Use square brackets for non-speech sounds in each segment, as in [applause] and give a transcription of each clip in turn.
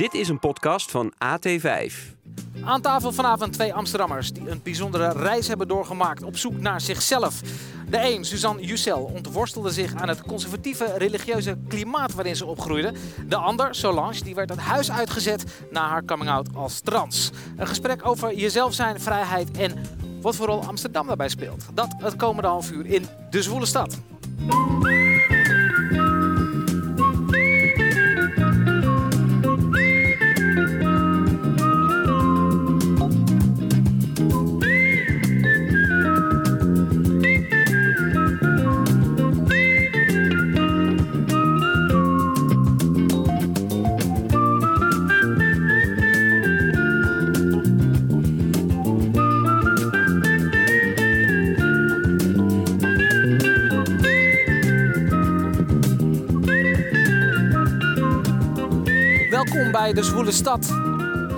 Dit is een podcast van AT5. Aan tafel vanavond twee Amsterdammers die een bijzondere reis hebben doorgemaakt op zoek naar zichzelf. De een, Suzanne Jussel, ontworstelde zich aan het conservatieve religieuze klimaat waarin ze opgroeide. De ander, Solange, die werd het huis uitgezet na haar coming-out als trans. Een gesprek over jezelf zijn, vrijheid en wat voor rol Amsterdam daarbij speelt. Dat het komende half uur in De Zwoele Stad. Bij de Zwoele Stad.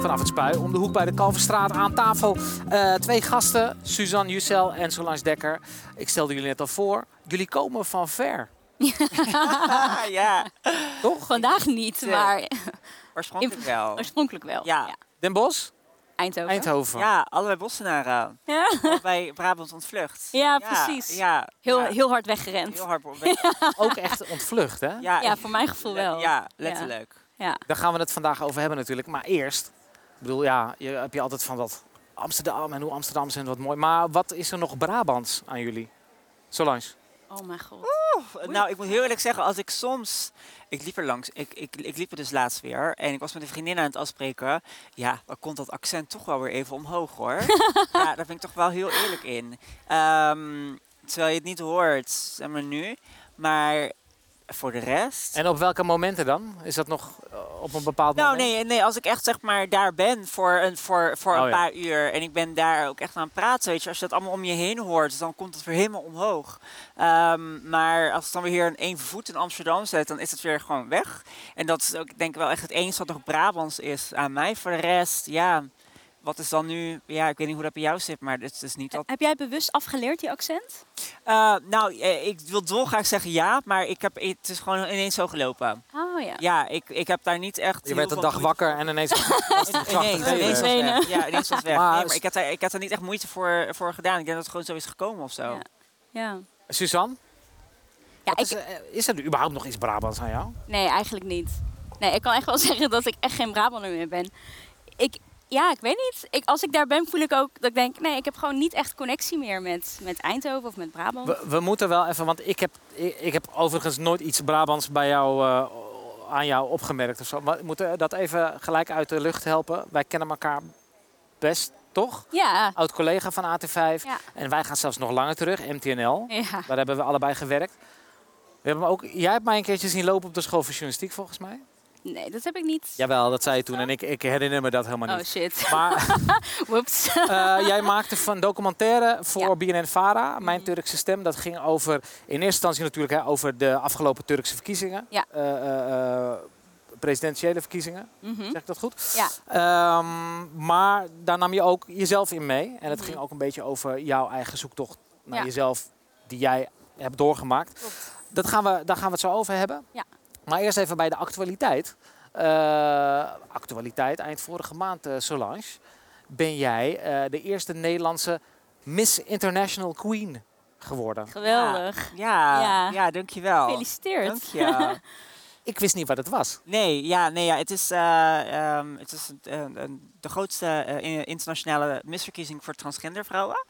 Vanaf het Spui, om de hoek bij de Kalverstraat aan tafel. Eh, twee gasten, Suzanne Jussel en Solange Dekker. Ik stelde jullie net al voor. Jullie komen van ver, [laughs] ja, toch? Vandaag niet, Ja. maar oorspronkelijk wel. oorspronkelijk wel. Ja. Den Bosch, Eindhoven. Eindhoven. Ja, allebei Bossenaren. Ja. bij Brabant ontvlucht. Ja, precies. Ja, Heel, ja, heel hard weggerend. heel hard. [laughs] Ook echt ontvlucht, hè? Ja, Ja, voor mijn gevoel wel. Ja, letterlijk. Ja. Daar gaan we het vandaag over hebben natuurlijk. Maar eerst, ik bedoel, ja, je heb je altijd van dat Amsterdam en hoe Amsterdam zijn wat mooi. Maar wat is er nog Brabants aan jullie? Solange. Oh mijn god. Nou, ik moet heel eerlijk zeggen, als ik soms... Ik liep er langs, ik, ik, ik liep er dus laatst weer en ik was met een vriendin aan het afspreken. Ja, dan komt dat accent toch wel weer even omhoog hoor. [laughs] ja, daar ben ik toch wel heel eerlijk in. Ehm, terwijl je het niet hoort, zeg maar nu. Maar voor de rest... En op welke momenten dan? Is dat nog eh, op een bepaald Nou, moment? nee, nee, als ik echt zeg maar daar ben voor een, voor, voor Oh, een ja. paar uur en ik ben daar ook echt aan het praten, weet je, als je dat allemaal om je heen hoort, dan komt het weer helemaal omhoog. Ehm, maar als het dan weer hier een één voet in Amsterdam zet, dan is het weer gewoon weg. En dat is ook, denk ik wel echt het enige wat nog Brabants is aan mij. Voor de rest, ja, wat is dan nu, ja, ik weet niet hoe dat bij jou zit, maar het is niet dat... Heb jij bewust afgeleerd die accent? Eh, nou, eh, ik wil dolgraag zeggen ja, maar ik heb, het is gewoon ineens zo gelopen. Oh ja. Ja, ik, ik heb daar niet echt... Je werd een dag wakker en ineens was het [laughs] een Ineens, ineens was weg. Ja, ineens was het weg. Maar- Nee, maar ik had, daar, ik had er niet echt moeite voor, voor gedaan. Ik denk dat het gewoon zo is gekomen of zo. Ja. Ja. Suzanne, Ja, is, er- is er überhaupt nog iets Brabants aan jou? nee, eigenlijk niet. Nee, ik kan echt wel [laughs] zeggen dat ik echt geen Brabander meer ben. Ik, ja, ik weet niet. Ik, als ik daar ben, voel ik ook dat ik denk, nee, ik heb gewoon niet echt connectie meer met, met Eindhoven of met Brabant. We, we moeten wel even, want ik heb, ik, ik heb overigens nooit iets Brabants bij jou, eh, aan jou opgemerkt of zo. Maar we moeten dat even gelijk uit de lucht helpen. Wij kennen elkaar best, toch? Ja. Oud collega van AT5. Ja. En wij gaan zelfs nog langer terug, MTNL. Ja. Daar hebben we allebei gewerkt. We hebben ook, jij hebt mij een keertje zien lopen op de school voor journalistiek, volgens mij. Nee, dat heb ik niet. Jawel, dat zei je toen. En ik, ik herinner me dat helemaal Oh niet. shit. Maar [laughs] Whoops. eh, jij maakte van documentaire voor Ja. BNN-Vara, Mijn Mhm. Turkse Stem. Dat ging over, in eerste instantie natuurlijk hè, over de afgelopen Turkse verkiezingen. Ja. Eh, eh, presidentiële verkiezingen, Mhm. zeg ik dat goed? Ja. Ehm, maar daar nam je ook jezelf in mee. En het Mhm. ging ook een beetje over jouw eigen zoektocht naar Ja. jezelf, die jij hebt doorgemaakt. Klopt. Dat gaan we, daar gaan we het zo over hebben. Ja. Maar eerst even bij de actualiteit. Eh, actualiteit, eind vorige maand, eh, Solange. Ben jij eh, de eerste Nederlandse Miss International Queen geworden? Geweldig. Ja, ja. Ja. dankjewel. Gefeliciteerd. Dank je. [laughs] Ik wist niet wat het was. Nee, ja, nee, ja, het is, eh, ehm, het is een- een- de grootste eh, in- internationale misverkiezing voor transgender vrouwen.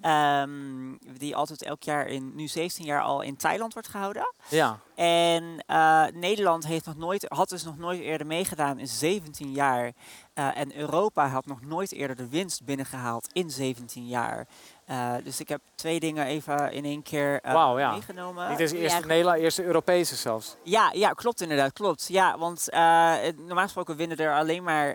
Ehm, die altijd elk jaar in, nu 17 jaar al in Thailand wordt gehouden. Ja. En eh, Nederland heeft nog nooit, had dus nog nooit eerder meegedaan in 17 jaar. En Europa had nog nooit eerder de winst binnengehaald in 17 jaar. Eh, dus ik heb twee dingen even in één keer ja. meegenomen. Niet eens de eerste Ja. Nederland, eerste Europese zelfs. Ja, ja, klopt inderdaad, klopt. Ja, want eh, normaal gesproken winnen er alleen maar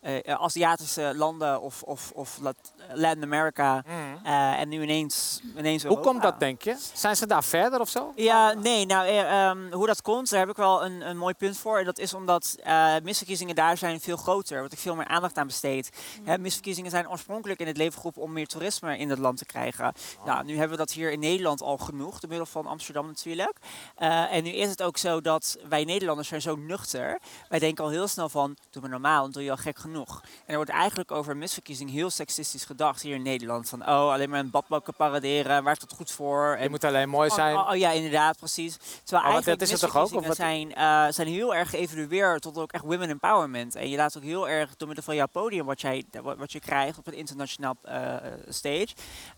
eh, eh, Aziatische landen of, of, of Lat- Latin Amerika. eh, en nu ineens, ineens Hoe komt dat, denk je? Zijn ze daar verder of zo? Ja, nee, nou, eh, ehm, hoe dat komt, daar heb ik wel een, een mooi punt voor. En dat is omdat eh, misverkiezingen daar zijn veel groter, wat ik veel meer aandacht aan besteed. Hè, misverkiezingen zijn oorspronkelijk in het leven geroepen om meer toerisme in het land te krijgen. Nou, nu hebben we dat hier in Nederland al genoeg, door middel van Amsterdam natuurlijk. Eh, en nu is het ook zo dat wij Nederlanders zijn zo nuchter. Wij denken al heel snel van, doe maar normaal, dan doe je al gek genoeg. En er wordt eigenlijk over misverkiezing heel seksistisch gedacht hier in Nederland. Van, oh, alleen maar een badbakken paraderen, waar is dat goed voor? Je En moet alleen mooi zijn. Oh, oh, oh, ja, inderdaad, precies. Terwijl Oh, eigenlijk dat is het toch ook, of zijn, eh, zijn heel erg geëvalueerd tot ook echt women empowerment. En je laat ook heel erg door middel van jouw podium wat, jij, wat, wat je krijgt op een internationaal eh, stage,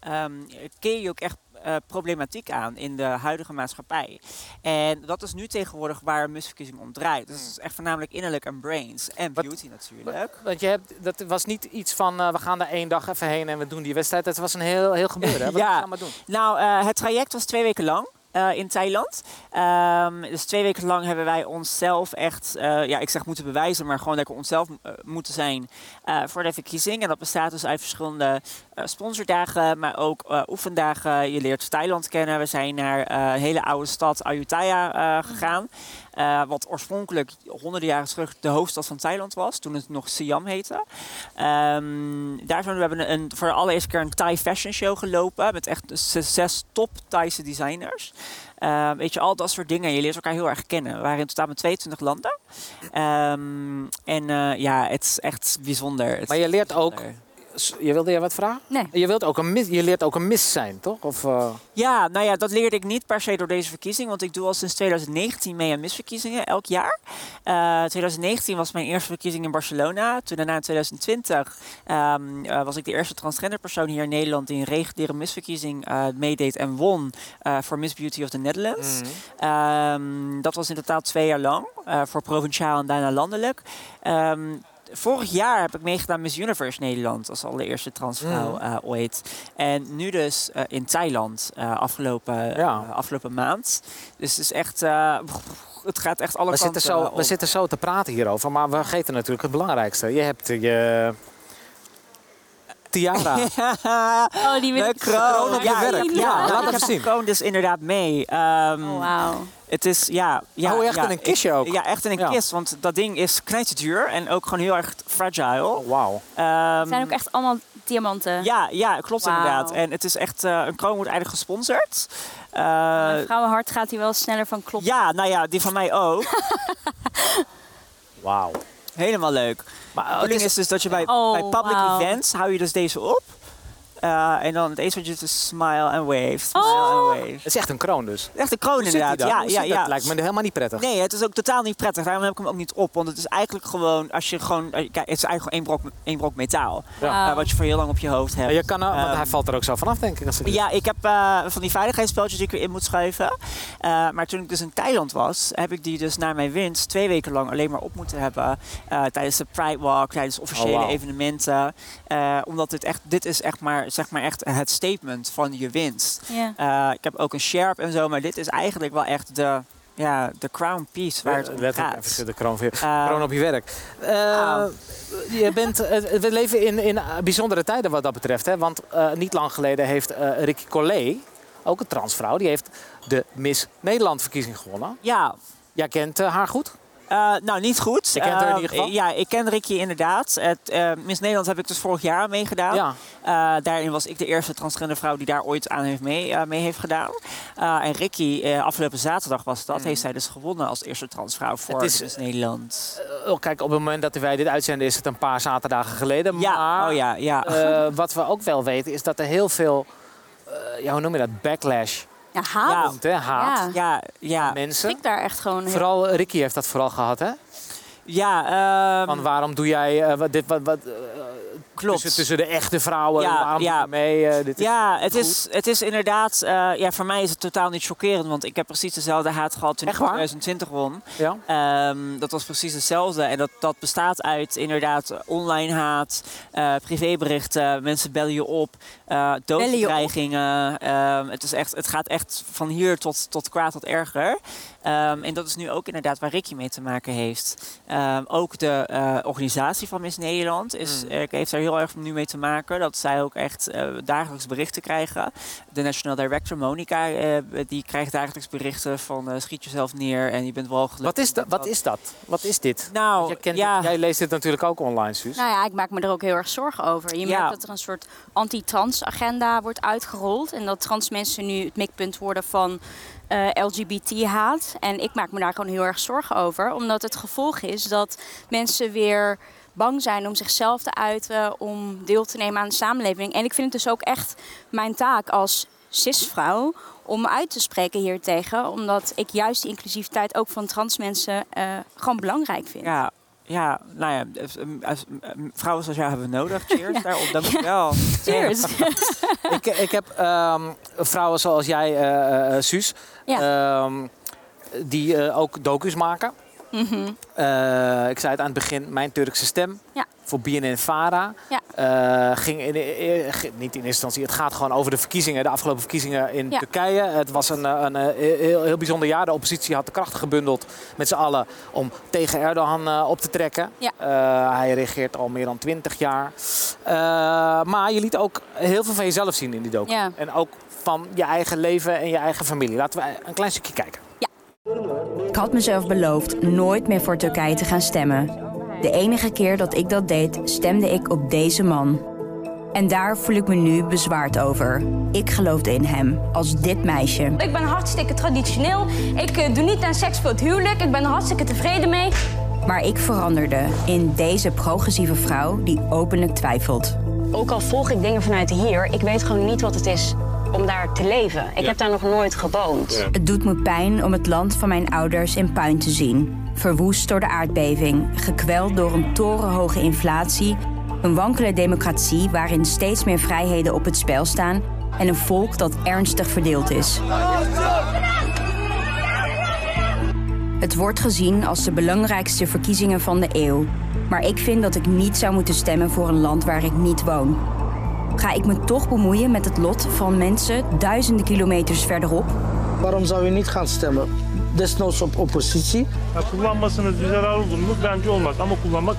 ehm keer je ook echt eh, problematiek aan in de huidige maatschappij. En dat is nu tegenwoordig waar een misverkiezing om draait. Dus het is echt voornamelijk innerlijk en brains en Wat- beauty natuurlijk. Want je hebt, dat was niet iets van eh, we gaan daar één dag even heen en we doen die wedstrijd. Het was een heel, heel gebeuren. Hè? [laughs] Wat Ja. je allemaal doen? Nou, eh, het traject was twee weken lang. in Thailand. Ehm, dus twee weken lang hebben wij onszelf echt, ja, ik zeg moeten bewijzen, maar gewoon lekker onszelf moeten zijn voor de verkiezing. En dat bestaat dus uit verschillende sponsordagen, maar ook eh, oefendagen. Je leert Thailand kennen. We zijn naar eh, een hele oude stad Ayutthaya eh, gegaan. Eh, wat oorspronkelijk honderden jaren terug de hoofdstad van Thailand was, toen het nog Siam heette. Ehm, daar zijn we, hebben een, voor de allereerste keer een Thai fashion show gelopen met echt zes, top Thaise designers. Eh, weet je, al dat soort dingen. Je leert elkaar heel erg kennen. We waren in totaal met 22 landen. Ehm, en eh, ja, het is echt bijzonder. Het Maar je leert ook- Je wilde je wat vragen? Nee. Je, wilt ook een mis, je leert ook een mis zijn, toch? Of, eh, Ja, nou ja, dat leerde ik niet per se door deze verkiezing. Want ik doe al sinds 2019 mee aan misverkiezingen, elk jaar. Eh 2019 was mijn eerste verkiezing in Barcelona. Toen daarna in 2020 ehm, eh, was ik de eerste transgender persoon hier in Nederland... die een reguliere misverkiezing eh, meedeed en won eh, voor Miss Beauty of the Netherlands. Ehm, dat was in totaal twee jaar lang, eh, voor provinciaal en daarna landelijk. Ehm, vorig jaar heb ik meegedaan Miss Universe Nederland als allereerste transvrouw Mhm. eh, ooit. En nu dus eh, in Thailand eh, afgelopen, Ja. afgelopen maand. Dus het is echt, eh, het gaat echt alle we, kanten zitten zo, op. we zitten zo te praten hierover, maar we vergeten natuurlijk het belangrijkste. Je hebt je tiara. [laughs] Oh, die wil De ik kroon kroon op je ja, werk. Ja, Ja, laat heb zien. de kroon dus inderdaad mee. Ehm, Oh, wauw. Het is, ja... ja Oh, echt ja, in een kistje ik- ook? Ja, echt in een Ja. kist. Want dat ding is knijterduur en ook gewoon heel erg fragile. Oh, Wauw. Ehm, Het zijn ook echt allemaal diamanten. Ja, ja, klopt inderdaad. En het is echt, eh, een kroon wordt eigenlijk gesponsord. Eh, Mijn vrouwenhart gaat hier wel sneller van kloppen. ja, nou ja, die van mij ook. [laughs] Wauw. Helemaal leuk. Maar eh, het bedoeling is, is dus dat je bij, Oh, bij public events hou je dus deze op. Eh, en dan het eerste wat je doet is smile and wave, smile Oh. and wave. het is echt een kroon dus. Echt een kroon Hoe zit die inderdaad. dan? Ja, Hoe ja, zit ja. Dat lijkt me helemaal niet prettig. Nee, het is ook totaal niet prettig. Daarom heb ik hem ook niet op. Want het is eigenlijk gewoon, als je gewoon, eh, kijk, het is eigenlijk gewoon één brok, één brok metaal. Ja. eh, wat je voor heel lang op je hoofd hebt. Maar je kan, want Ehm, hij valt er ook zo vanaf, denk ik. Als ik Ja, ik heb eh, van die veiligheidsspeltjes die ik erin moet schuiven. Eh, maar toen ik dus in Thailand was, heb ik die dus naar mijn winst twee weken lang alleen maar op moeten hebben. eh, tijdens de Pride Walk, tijdens officiële Oh, evenementen. Eh, omdat dit echt, dit is echt maar, zeg maar echt het statement van je winst. Ja. Eh, ik heb ook een sherp en zo, maar dit is eigenlijk wel echt de, ja, de crown piece waar het om Letterlijk, gaat. even de kroon, Eh, kroon op je werk. Eh, Nou. je bent, eh, we leven in, in bijzondere tijden wat dat betreft. Hè? Want eh, niet lang geleden heeft eh Ricky Collet, ook een transvrouw, die heeft de Miss Nederland verkiezing gewonnen. ja, Jij kent haar goed? Eh, nou, niet goed. Je kent haar in Eh, ieder geval? Ja, ik ken Ricky inderdaad. Het, eh, Miss Nederland heb ik dus vorig jaar aan meegedaan. Ja. Daarin was ik de eerste transgender vrouw die daar ooit aan heeft mee, mee heeft gedaan. En Ricky, afgelopen zaterdag was dat, heeft zij dus gewonnen als eerste transvrouw voor is- Miss Nederland. Kijk, op het moment dat wij dit uitzenden is het een paar zaterdagen geleden. ja, maar oh ja, ja. wat we ook wel weten is dat er heel veel, ja, hoe noem je dat, backlash Ja, haat. Ja. komt, hè? haat. Ja. ja, ja, Mensen. Ik daar echt gewoon heel... Vooral Ricky heeft dat vooral gehad, hè? ja. ehm, Van waarom doe jij eh, dit, wat, wat, eh, klopt. tussen, tussen de echte vrouwen, Ja, waarom ja. mee? eh, dit is- Ja, het is, het is inderdaad, eh, ja, voor mij is het totaal niet chockerend, want ik heb precies dezelfde haat gehad toen ik in waar? 2020 won. Ja? Ehm, dat was precies hetzelfde. En dat, dat bestaat uit inderdaad online haat, eh, privéberichten, mensen bellen je op, eh doodbedreigingen. Ehm, het, is echt, het gaat echt van hier tot, tot kwaad tot erger. Ehm, en dat is nu ook inderdaad waar Ricky mee te maken heeft. Ehm, ook de eh, organisatie van Miss Nederland is, Mm. eh, heeft daar heel erg nu mee te maken. Dat zij ook echt eh, dagelijks berichten krijgen. De National Director, Monica, eh, die krijgt dagelijks berichten van eh, schiet jezelf neer en je bent wel gelukkig. Wat is, dat, wat is dat? Wat is dit? Nou, Jij, kent ja. dit- jij leest dit natuurlijk ook online, Suus. Nou ja, ik maak me er ook heel erg zorgen over. Je Ja. merkt dat er een soort anti-trans agenda wordt uitgerold. En dat trans mensen nu het mikpunt worden van eh, LGBT-haat. En ik maak me daar gewoon heel erg zorgen over. Omdat het gevolg is dat mensen weer bang zijn om zichzelf te uiten, om deel te nemen aan de samenleving. En ik vind het dus ook echt mijn taak als cisvrouw om uit te spreken hiertegen. Omdat ik juist die inclusiviteit ook van trans mensen eh, gewoon belangrijk vind. Ja, nou ja, eh, eh, als- eh, vrouwen zoals jou hebben we nodig. [laughs] Cheers daarop, dankjewel. Cheers. [laughs] ik, ik heb ehm, vrouwen zoals jij, eh eh, Suus, Ja. ehm, die eh, ook docus maken. Mhm. Eh, ik zei het aan het begin, mijn Turkse stem. Ja. Voor BNN-Vara. Ja. Eh, ging in, eh, ging- niet in eerste instantie, het gaat gewoon over de verkiezingen, de afgelopen verkiezingen in Ja. Turkije. Het was een, eh, een, eh, heel, heel bijzonder jaar. De oppositie had de krachten gebundeld met z'n allen om tegen Erdogan eh, op te trekken. Ja. Eh, hij regeert al meer dan twintig jaar. Eh, maar je liet ook heel veel van jezelf zien in die docu. Ja. En ook van je eigen leven en je eigen familie. Laten we een klein stukje kijken. Ik had mezelf beloofd nooit meer voor Turkije te gaan stemmen. De enige keer dat ik dat deed, stemde ik op deze man. En daar voel ik me nu bezwaard over. Ik geloofde in hem, als dit meisje. Ik ben hartstikke traditioneel. Ik eh, doe niet aan seks voor het huwelijk. Ik ben er hartstikke tevreden mee. Maar ik veranderde in deze progressieve vrouw die openlijk twijfelt. Ook al volg ik dingen vanuit hier, ik weet gewoon niet wat het is om daar te leven. Ik heb daar nog nooit gewoond. Het doet me pijn om het land van mijn ouders in puin te zien. Verwoest door de aardbeving, gekweld door een torenhoge inflatie, een wankele democratie waarin steeds meer vrijheden op het spel staan en een volk dat ernstig verdeeld is. Het wordt gezien als de belangrijkste verkiezingen van de eeuw. Maar ik vind dat ik niet zou moeten stemmen voor een land waar ik niet woon. Ga ik me toch bemoeien met het lot van mensen duizenden kilometers verderop? Waarom zou je niet gaan stemmen? Desnoods op oppositie. Mu? Bence olmaz ama kullanmak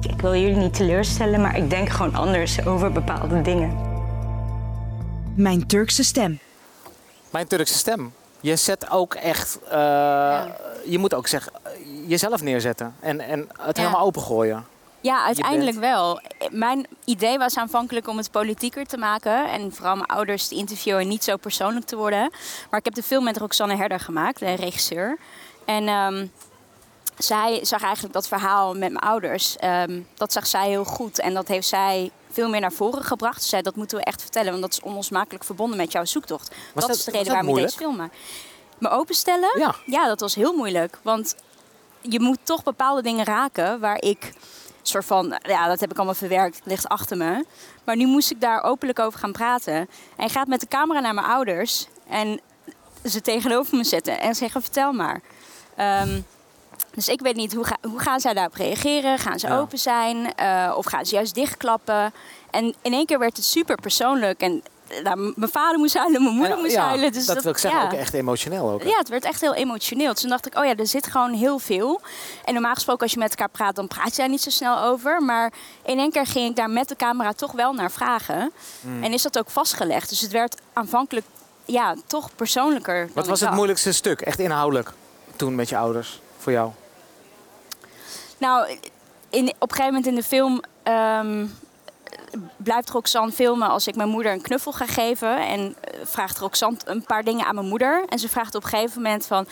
Ik wil jullie niet teleurstellen, maar ik denk gewoon anders over bepaalde dingen. Mijn Turkse stem. Mijn Turkse stem. Je zet ook echt, eh, je moet ook zeggen, jezelf neerzetten. En, en het Ja. helemaal opengooien. Ja, uiteindelijk wel. Mijn idee was aanvankelijk om het politieker te maken. En vooral mijn ouders te interviewen en niet zo persoonlijk te worden. Maar ik heb de film met Roxanne Herder gemaakt, de regisseur. En ehm, zij zag eigenlijk dat verhaal met mijn ouders. ehm, dat zag zij heel goed. En dat heeft zij veel meer naar voren gebracht. Ze zei, dat moeten we echt vertellen. Want dat is onlosmakelijk verbonden met jouw zoektocht. dat, dat- is de reden waarom ik moeilijk? deze film maak. Me openstellen? Ja. Ja, dat was heel moeilijk. Want je moet toch bepaalde dingen raken waar ik soort van, ja, dat heb ik allemaal verwerkt, het ligt achter me. Maar nu moest ik daar openlijk over gaan praten. En gaat met de camera naar mijn ouders en ze tegenover me zetten en zeggen: vertel maar. Ehm, dus ik weet niet, hoe, ga, hoe gaan zij daarop reageren? Gaan ze Ja. open zijn? Eh, of gaan ze juist dichtklappen? En in één keer werd het super persoonlijk. En nou, mijn vader moest huilen, mijn moeder En, moest ja, huilen. Dus dat, wil ik zeggen, ja. ook echt emotioneel. Ook? Ja, het werd echt heel emotioneel. Dus toen dacht ik, oh ja, er zit gewoon heel veel. En normaal gesproken als je met elkaar praat, dan praat je daar niet zo snel over. Maar in één keer ging ik daar met de camera toch wel naar vragen. Hmm. En is dat ook vastgelegd. Dus het werd aanvankelijk ja, toch persoonlijker Wat was het dacht. moeilijkste stuk, echt inhoudelijk, toen met je ouders, voor jou? Nou, in, op een gegeven moment in de film ehm, blijft Roxanne filmen als ik mijn moeder een knuffel ga geven. En eh, vraagt Roxanne een paar dingen aan mijn moeder. En ze vraagt op een gegeven moment van...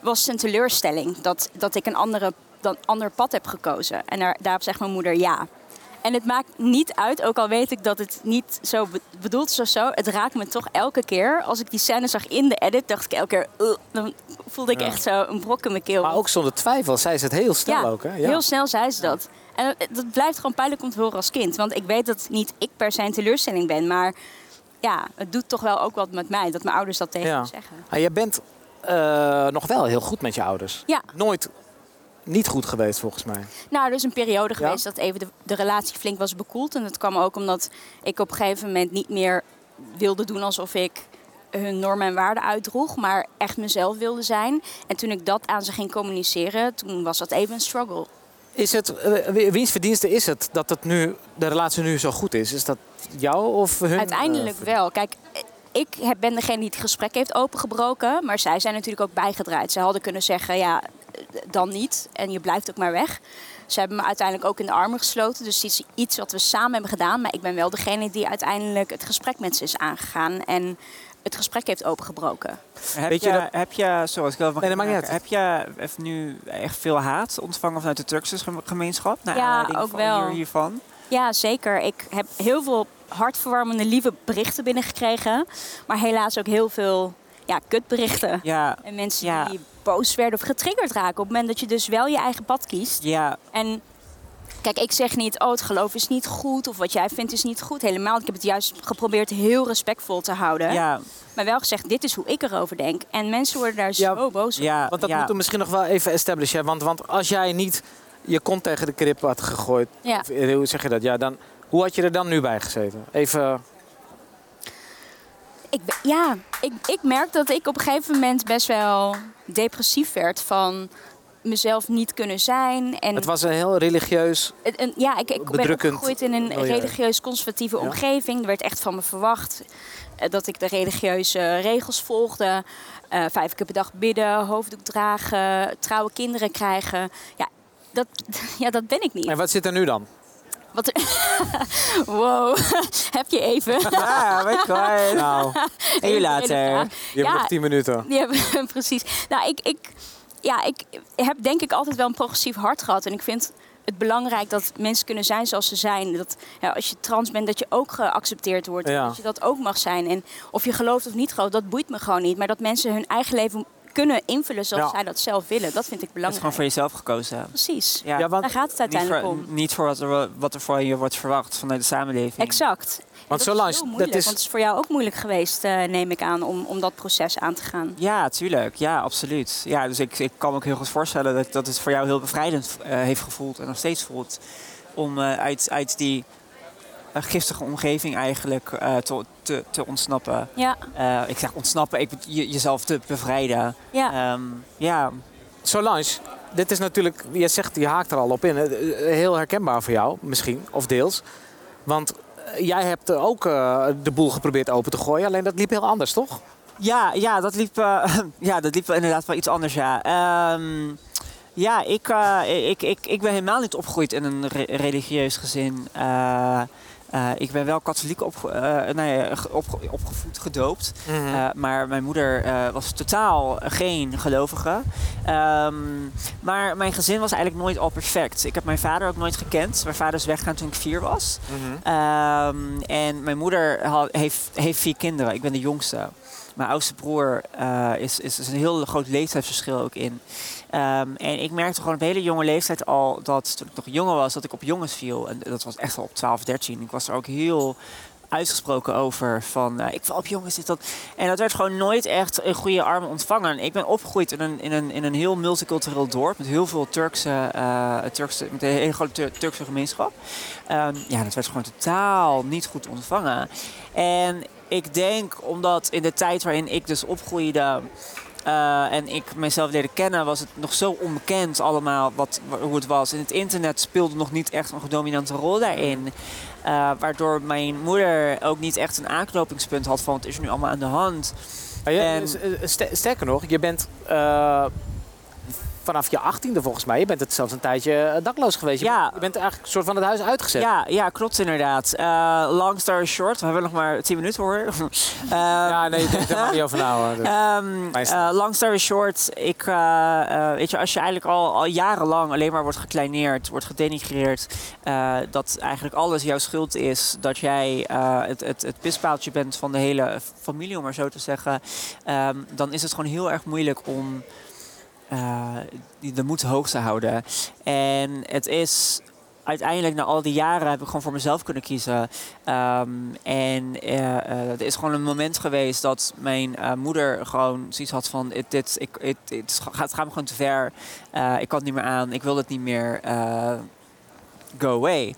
Was het een teleurstelling dat, dat ik een andere, dan, ander pad heb gekozen? En daar, daarop zegt mijn moeder ja. En het maakt niet uit, ook al weet ik dat het niet zo be- bedoeld is of zo. Het raakt me toch elke keer. Als ik die scène zag in de edit, dacht ik elke keer... Dan voelde ik Ja. echt zo een brok in mijn keel. Maar ook zonder twijfel, zei ze het heel snel Ja, ook. Hè? Ja. heel snel zei ze dat. En dat- blijft gewoon pijnlijk om te horen als kind. Want ik weet dat niet ik per se een teleurstelling ben. Maar ja, het doet toch wel ook wat met mij. Dat mijn ouders dat tegen Ja. me zeggen. Maar jij bent eh, nog wel heel goed met je ouders. Ja. Nooit niet goed geweest, volgens mij. Nou, er is een periode geweest dat even de, de relatie flink was bekoeld. En dat kwam ook omdat ik op een gegeven moment niet meer wilde doen alsof ik hun normen en waarden uitdroeg, maar echt mezelf wilde zijn. En toen ik dat aan ze ging communiceren, toen was dat even een struggle. Is het, eh, wiens verdienste is het dat het nu, de relatie nu zo goed is? Is dat jou of hun? Uiteindelijk eh, wel. Kijk, ik ben degene die het gesprek heeft opengebroken. Maar zij zijn natuurlijk ook bijgedraaid. Ze hadden kunnen zeggen, ja, dan niet. En je blijft ook maar weg. Ze hebben me uiteindelijk ook in de armen gesloten. Dus het is iets wat we samen hebben gedaan. Maar ik ben wel degene die uiteindelijk het gesprek met ze is aangegaan. En het gesprek heeft opengebroken. Heb Weet je, je dat- heb je, sorry, ik mag Nee, dat maakt niet inhaken. Heb je even nu echt veel haat ontvangen vanuit de Turkse gem- gemeenschap? Naar Ja, aanleiding ook van wel. hier- hiervan? Ja, zeker. Ik heb heel veel hartverwarmende, lieve berichten binnengekregen. Maar helaas ook heel veel ja, kutberichten. Ja, En mensen Ja. die boos werden of getriggerd raken. Op het moment dat je dus wel je eigen pad kiest. ja, En kijk, ik zeg niet, oh, het geloof is niet goed. Of wat jij vindt is niet goed. Helemaal. Ik heb het juist geprobeerd heel respectvol te houden. ja, Maar wel gezegd, dit is hoe ik erover denk. En mensen worden daar Ja, zo boos op. ja. Want dat ja. moeten we misschien nog wel even establishen. Want, want als jij niet je kont tegen de krip had gegooid, Ja. of, eh, hoe zeg je dat? Ja, dan, hoe had je er dan nu bij gezeten? Even, Ik, ben- ja, ik, ik merk dat ik op een gegeven moment best wel depressief werd van mezelf niet kunnen zijn. En het was een heel religieus. Het- en ja, ik, ik ben opgegroeid in een milieu. religieus conservatieve omgeving. Er werd echt van me verwacht eh, dat ik de religieuze regels volgde. Eh, vijf keer per dag bidden, hoofddoek dragen, trouwe kinderen krijgen. Ja, dat, [laughs] ja, dat ben ik niet. En wat zit er nu dan? Wat, [laughs] wow, [laughs] heb je even? Ja, weet je. Nou, Een uur later. je hebt Ja. nog tien minuten. Ja, precies. Nou, ik, ik, ja, ik heb denk ik altijd wel een progressief hart gehad. En ik vind het belangrijk dat mensen kunnen zijn zoals ze zijn. Dat ja, als je trans bent, dat je ook geaccepteerd wordt. Ja. Dat je dat ook mag zijn. En of je gelooft of niet gelooft, dat boeit me gewoon niet. Maar dat mensen hun eigen leven kunnen invullen zoals Ja. zij dat zelf willen. Dat vind ik Het is belangrijk. gewoon voor jezelf gekozen. Precies. Ja, Ja, want, Daar gaat het niet, uiteindelijk voor, om. niet voor wat er, wat er van je wordt verwacht vanuit de samenleving. Exact. Want dat is heel dat is. want het is voor jou ook moeilijk geweest, eh, neem ik aan, om, om dat proces aan te gaan. Ja, tuurlijk. Ja, absoluut. Ja, dus ik, ik kan me ook heel goed voorstellen dat, dat het voor jou heel bevrijdend eh, heeft gevoeld en nog steeds voelt. Om eh, uit, uit die giftige omgeving eigenlijk eh, te, te, te ontsnappen. Ja, Eh, ik zeg ontsnappen, ik, je, jezelf te bevrijden. ja. Ehm, ja, Solange, dit is natuurlijk, je zegt, je haakt er al op in. Heel herkenbaar voor jou, misschien, of deels. Want jij hebt ook eh, de boel geprobeerd open te gooien, alleen dat liep heel anders, toch? Ja, ja, dat liep, eh, [laughs] ja, dat liep inderdaad wel iets anders, ja. Ehm, ja, ik, eh, ik, ik, ik ben helemaal niet opgegroeid in een re- religieus gezin. Eh, ik ben wel katholiek eh, nou ja, opgevoed, gedoopt. Eh, maar mijn moeder was totaal geen gelovige. Ehm, maar mijn gezin was eigenlijk nooit al perfect. Ik heb mijn vader ook nooit gekend. Mijn vader is weggegaan toen ik vier was. Ehm, en mijn moeder heeft, heeft vier kinderen. Ik ben de jongste. Mijn oudste broer eh, is, is, is een heel groot leeftijdsverschil ook in. Ehm, en ik merkte gewoon op een hele jonge leeftijd al dat toen ik nog jonger was, dat ik op jongens viel. En dat was echt al op 12, 13. Ik was er ook heel uitgesproken over van eh, ik val op jongens dit dat en dat werd gewoon nooit echt in goede armen ontvangen ik ben opgegroeid in een, in een, in een heel multicultureel dorp met heel veel Turkse, eh, Turkse met een hele grote Tur- Turkse gemeenschap Ehm, ja dat werd gewoon totaal niet goed ontvangen en ik denk omdat in de tijd waarin ik dus opgroeide eh, en ik mezelf leerde kennen, was het nog zo onbekend allemaal wat, wa- hoe het was. En het internet speelde nog niet echt een dominante rol daarin. Eh, waardoor mijn moeder ook niet echt een aanknopingspunt had van wat is er nu allemaal aan de hand. En- eh, ster- sterker nog, je bent vanaf je achttiende volgens mij, je bent het zelfs een tijdje eh, dakloos geweest. Je, Ja. bent, je bent eigenlijk een soort van het huis uitgezet. Ja, ja, klopt inderdaad. Eh, long story short, we hebben nog maar 10 minuten hoor. [laughs] Eh, Ja, nee, daar mag niet over na. [laughs] Ehm, Mijn eh, long story short, ik, weet je, als je eigenlijk al, al jarenlang alleen maar wordt gekleineerd, wordt gedenigreerd, dat eigenlijk alles jouw schuld is, dat jij het, het, het pispaaltje bent van de hele familie, om maar zo te zeggen, ehm, dan is het gewoon heel erg moeilijk om die- de moed hoog houden. En het is uiteindelijk na al die jaren heb ik gewoon voor mezelf kunnen kiezen. Ehm, en eh, eh, er is gewoon een moment geweest dat mijn eh, moeder gewoon zoiets had van... Dit, ik, het, het, gaat, me gewoon te ver. Eh, ik kan het niet meer aan. Ik wil het niet meer. eh, go away.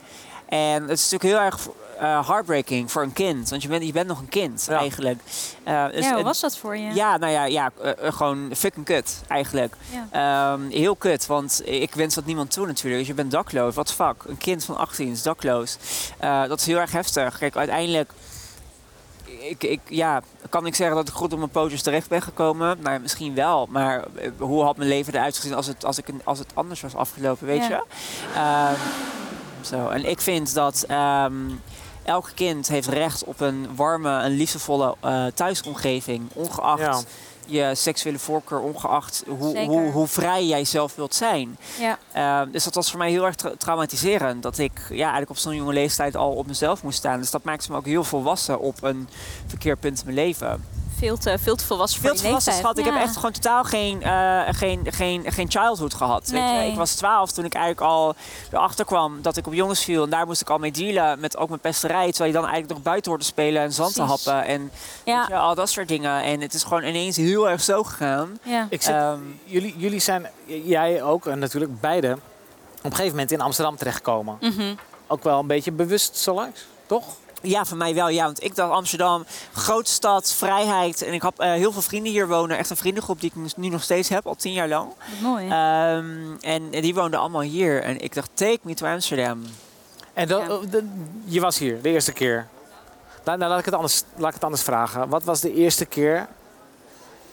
En het is natuurlijk heel erg eh, heartbreaking voor een kind. Want je bent, je bent nog een kind eigenlijk. Eh, dus Ja, hoe was dat voor je? ja, nou ja, ja eh, gewoon fucking kut eigenlijk. Ehm, heel kut, want ik wens dat niemand toe natuurlijk. Dus je bent dakloos, wat fuck. Een kind van 18 is dakloos. Eh, dat is heel erg heftig. Kijk, uiteindelijk... Ik, ik, ja, kan ik zeggen dat ik goed op mijn pootjes terecht ben gekomen? Nou, misschien wel. Maar hoe had mijn leven eruit gezien als het, als ik, als het anders was afgelopen, weet Ja. je? Ehm, zo. En ik vind dat ehm, elk kind heeft recht op een warme en liefdevolle eh, thuisomgeving. Ongeacht Ja. je seksuele voorkeur, ongeacht hoe, hoe, hoe vrij jij zelf wilt zijn. Ja. Eh, dus dat was voor mij heel erg tra- traumatiserend. Dat ik ja, eigenlijk op zo'n jonge leeftijd al op mezelf moest staan. Dus dat maakte me ook heel volwassen op een verkeerd punt in mijn leven. Veel te, veel te volwassen Veel voor te je volwassen leeftijd. schat. Ik heb echt gewoon totaal geen, eh, geen, geen, geen childhood gehad. Weet je? Nee. Ik was 12 toen ik eigenlijk al erachter kwam dat ik op jongens viel. En daar moest ik al mee dealen met ook met pesterij. Terwijl je dan eigenlijk nog buiten hoort te spelen en zand te happen. En Ja. weet je, al dat soort dingen. En het is gewoon ineens heel erg zo gegaan. Ja. Ik zit, Ehm, jullie, jullie zijn, jij ook en natuurlijk beide, op een gegeven moment in Amsterdam terechtgekomen. Mhm. Ook wel een beetje bewust zo langs, toch? Ja, voor mij wel. Ja, want ik dacht Amsterdam, grote stad, vrijheid. En ik had eh, heel veel vrienden hier wonen. Echt een vriendengroep die ik nu nog steeds heb, al tien jaar lang. Mooi. Ehm, en, en die woonden allemaal hier. En ik dacht, take me to Amsterdam. En dat, Ja. oh, de- je was hier de eerste keer. Nou, nou, laat, ik het anders, laat ik het anders vragen. Wat was de eerste keer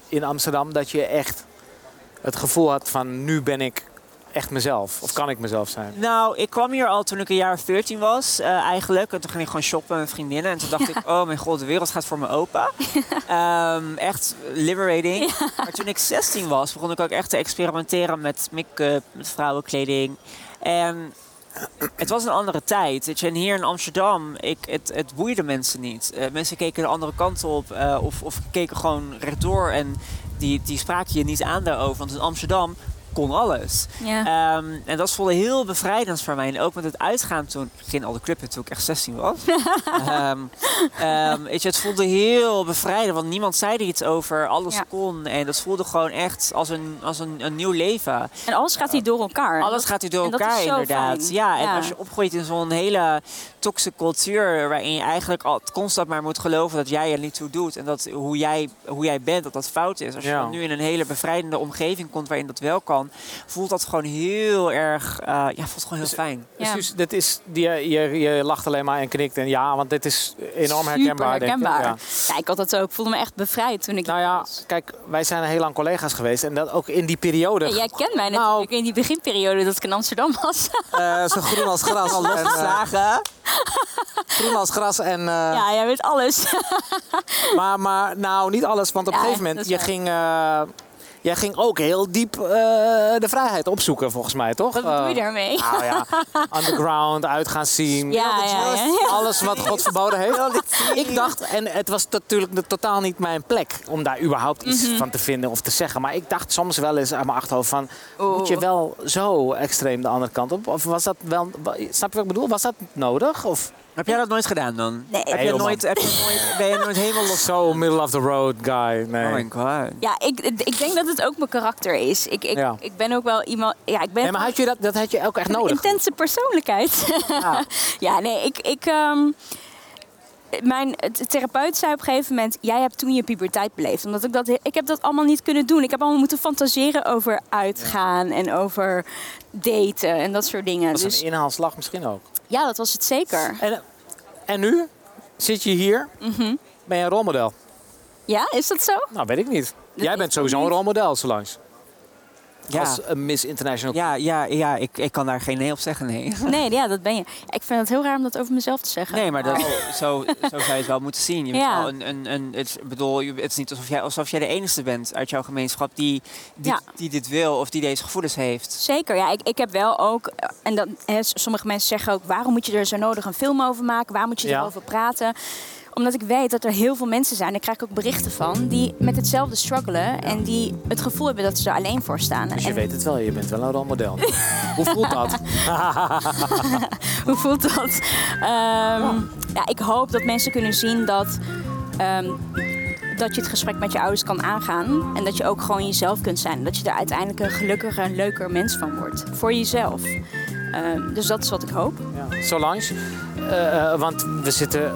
in Amsterdam dat je echt het gevoel had van nu ben ik echt mezelf? Of kan ik mezelf zijn? Nou, ik kwam hier al toen ik een jaar of 14 was, eh, eigenlijk. En toen ging ik gewoon shoppen met vriendinnen. En toen dacht [laughs] ik, oh mijn god, de wereld gaat voor me open. Ehm, echt liberating. Maar toen ik 16 was, begon ik ook echt te experimenteren met make-up, met vrouwenkleding. En het was een andere tijd. Weet je. En hier in Amsterdam, ik, het, het boeide mensen niet. Eh, mensen keken de andere kant op eh, of, of keken gewoon rechtdoor. En die, die spraken je niet aan daarover. Want in Amsterdam kon alles. ja. Ehm, en dat voelde heel bevrijdend voor mij. En ook met het uitgaan toen. Ik ging al de club in toen ik echt 16 was. [laughs] Ehm, ehm, weet je, het voelde heel bevrijdend. Want niemand zei er iets over. Alles Ja. kon. En dat voelde gewoon echt als een, als een, een nieuw leven. en alles gaat hier door elkaar. Alles Dat- gaat hier door elkaar inderdaad. fijn. Ja, en Ja. als je opgroeit in zo'n hele toxische cultuur... waarin je eigenlijk al constant maar moet geloven dat jij er niet toe doet... en dat hoe jij, hoe jij bent, dat dat fout is. Als je nu in een hele bevrijdende omgeving komt waarin dat wel kan... voelt dat gewoon heel erg... eh, ja, voelt gewoon heel fijn. Ja. Dus, dus dit is, die, je, je lacht alleen maar en knikt. En ja, want dit is enorm herkenbaar. Super denk ik. Ja. Ja. ik had dat ook. Ik voelde me echt bevrijd toen ik Nou ja, kijk, wij zijn heel lang collega's geweest. En dat ook in die periode. Ja, jij kent mij Nou- natuurlijk in die beginperiode dat ik in Amsterdam was. eh, zo groen als gras. en, eh, Slagen. groen als gras en... eh, ja, jij weet alles. Maar, maar nou, niet alles. Want op een gegeven moment, dat je ging, eh, jij ging ook heel diep eh, de vrijheid opzoeken, volgens mij, toch? Wat bedoel je Eh, daarmee? Nou ja, [laughs] underground, uit gaan zien. Ja, ja, ja, ja. Alles wat God [laughs] verboden heeft. Ik dacht, en het was natuurlijk de- totaal niet mijn plek om daar überhaupt iets Mhm. van te vinden of te zeggen. Maar ik dacht soms wel eens aan mijn achterhoofd van, moet je wel zo extreem de andere kant op? Of was dat wel, snap je wat ik bedoel? Was dat nodig? Of Heb jij dat nooit gedaan dan? Nee. Heb je nooit, heb je nooit, ben je nooit helemaal los? [laughs] zo middle of the road guy? Nee. Oh my god. Ja, ik, ik denk dat het ook mijn karakter is. Ik, ik, Ja. ik ben ook wel iemand... Ja, ik ben Nee, maar had je dat, dat had je ook echt een nodig? intense persoonlijkheid. Ja. [laughs] ja, nee, ik... ik ehm, mijn therapeut zei op een gegeven moment... jij hebt toen je puberteit beleefd. Omdat ik dat... Ik heb dat allemaal niet kunnen doen. Ik heb allemaal moeten fantaseren over uitgaan... en over daten en dat soort dingen. Dat Dus een inhaalslag misschien ook. ja, dat was het zeker. En, en nu zit je hier, Mhm. ben je een rolmodel? Ja, is dat zo? Nou, weet ik niet. Jij bent sowieso een rolmodel, Solange. Ja. Als een Miss International. Ja, ja, ja ik, ik kan daar geen nee op zeggen, nee. [laughs] Nee, ja, dat ben je. Ik vind het heel raar om dat over mezelf te zeggen. Nee, maar dat, [laughs] zo, zo zou je het wel moeten zien. Je bent Ja. een, een, een, het, ik bedoel, je- het is niet alsof jij, alsof jij de enige bent uit jouw gemeenschap die, die, Ja. die dit wil of die deze gevoelens heeft. Zeker, ja. Ik, ik heb wel ook, eh, en dat, hè, sommige mensen zeggen ook, waarom moet je er zo nodig een film over maken? Waar moet je Ja. erover praten? Omdat ik weet dat er heel veel mensen zijn, daar krijg ik ook berichten van, die met hetzelfde struggelen en die het gevoel hebben dat ze er alleen voor staan. Dus je En weet het wel, je bent wel een rolmodel. [laughs] Hoe voelt dat? [laughs] hoe voelt dat? Ehm, ja, ik hoop dat mensen kunnen zien dat, ehm, dat je het gesprek met je ouders kan aangaan en dat je ook gewoon jezelf kunt zijn. Dat je er uiteindelijk een gelukkiger en leuker mens van wordt. Voor jezelf. Ehm, dus dat is wat ik hoop. Ja. Solange, eh, eh, want we zitten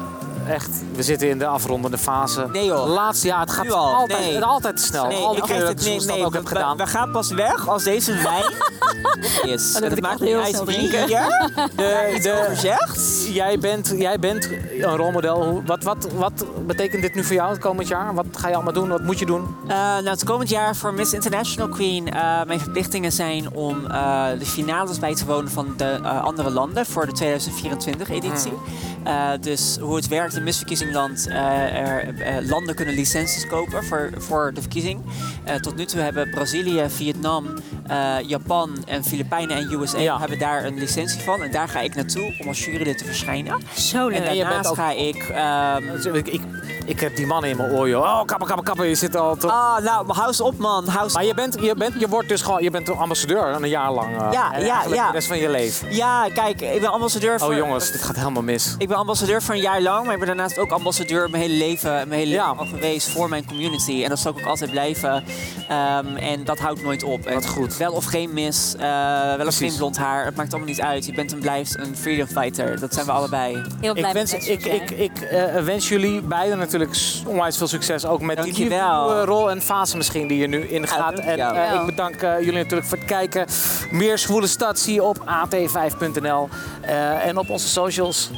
echt, we zitten in de afrondende fase. Nee, joh. Laatste jaar, het gaat altijd, nee. altijd te snel. Nee, al die keer dat ik nee, ook heb gedaan. We, we gaan pas weg als deze wijn [laughs] is. dat En maakt heel uit snel drinken. hier [laughs] De, iets de, over zegt. jij, bent, jij bent een rolmodel. Wat, wat, wat betekent dit nu voor jou het komend jaar? Wat ga je allemaal doen? Wat moet je doen? Eh, nou, het komend jaar voor Miss International Queen. eh, mijn verplichtingen zijn om eh, de finales bij te wonen van de eh, andere landen voor de 2024 editie. Eh, dus hoe het werkt in Miss Verkiezingland. eh, er, eh, landen kunnen licenties kopen voor, voor de verkiezing. Tot nu toe hebben Brazilië, Vietnam, Japan en Filipijnen en USA Ja. hebben daar een licentie van. En daar ga ik naartoe om als jurylid te verschijnen. Zo leuk. En daarnaast ook- ga ik... ehm, Ik, ik, ik heb die man in mijn oor, joh. Oh, kappen, kappen, kappen. Je zit al te... Ah, nou, hou eens op man. Hou Maar je bent, je bent, je wordt dus gewoon, je bent een ambassadeur een jaar lang. Ja, ja, ja. De rest van je leven. Ja, kijk, ik ben ambassadeur voor... Oh jongens, dit gaat helemaal mis. Ik ben ambassadeur voor een jaar lang, maar ik ben daarnaast ook ambassadeur mijn hele leven, mijn hele Ja. leven al geweest voor mijn community. En dat zal ik ook altijd blijven. Ehm, en dat houdt nooit op. En Wat goed. Wel of geen mis, eh, wel of geen blond haar, het maakt allemaal niet uit. Je bent en blijft een freedom fighter. Dat zijn we allebei. Heel blij Ik wens, met ik, ik, ik eh, wens jullie beiden natuurlijk onwijs veel succes. Ook met die nieuwe rol en fase misschien die je nu ingaat. en eh, ik bedank jullie natuurlijk voor het kijken. Meer Zwoele Stad zie je op at5.nl eh, en op onze socials.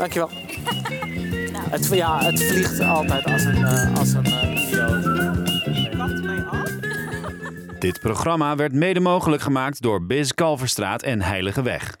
Dankjewel. Het, ja, het vliegt altijd als een, eh, als een eh, idioot. Dit programma werd mede mogelijk gemaakt door Biz Kalverstraat en Heilige Weg.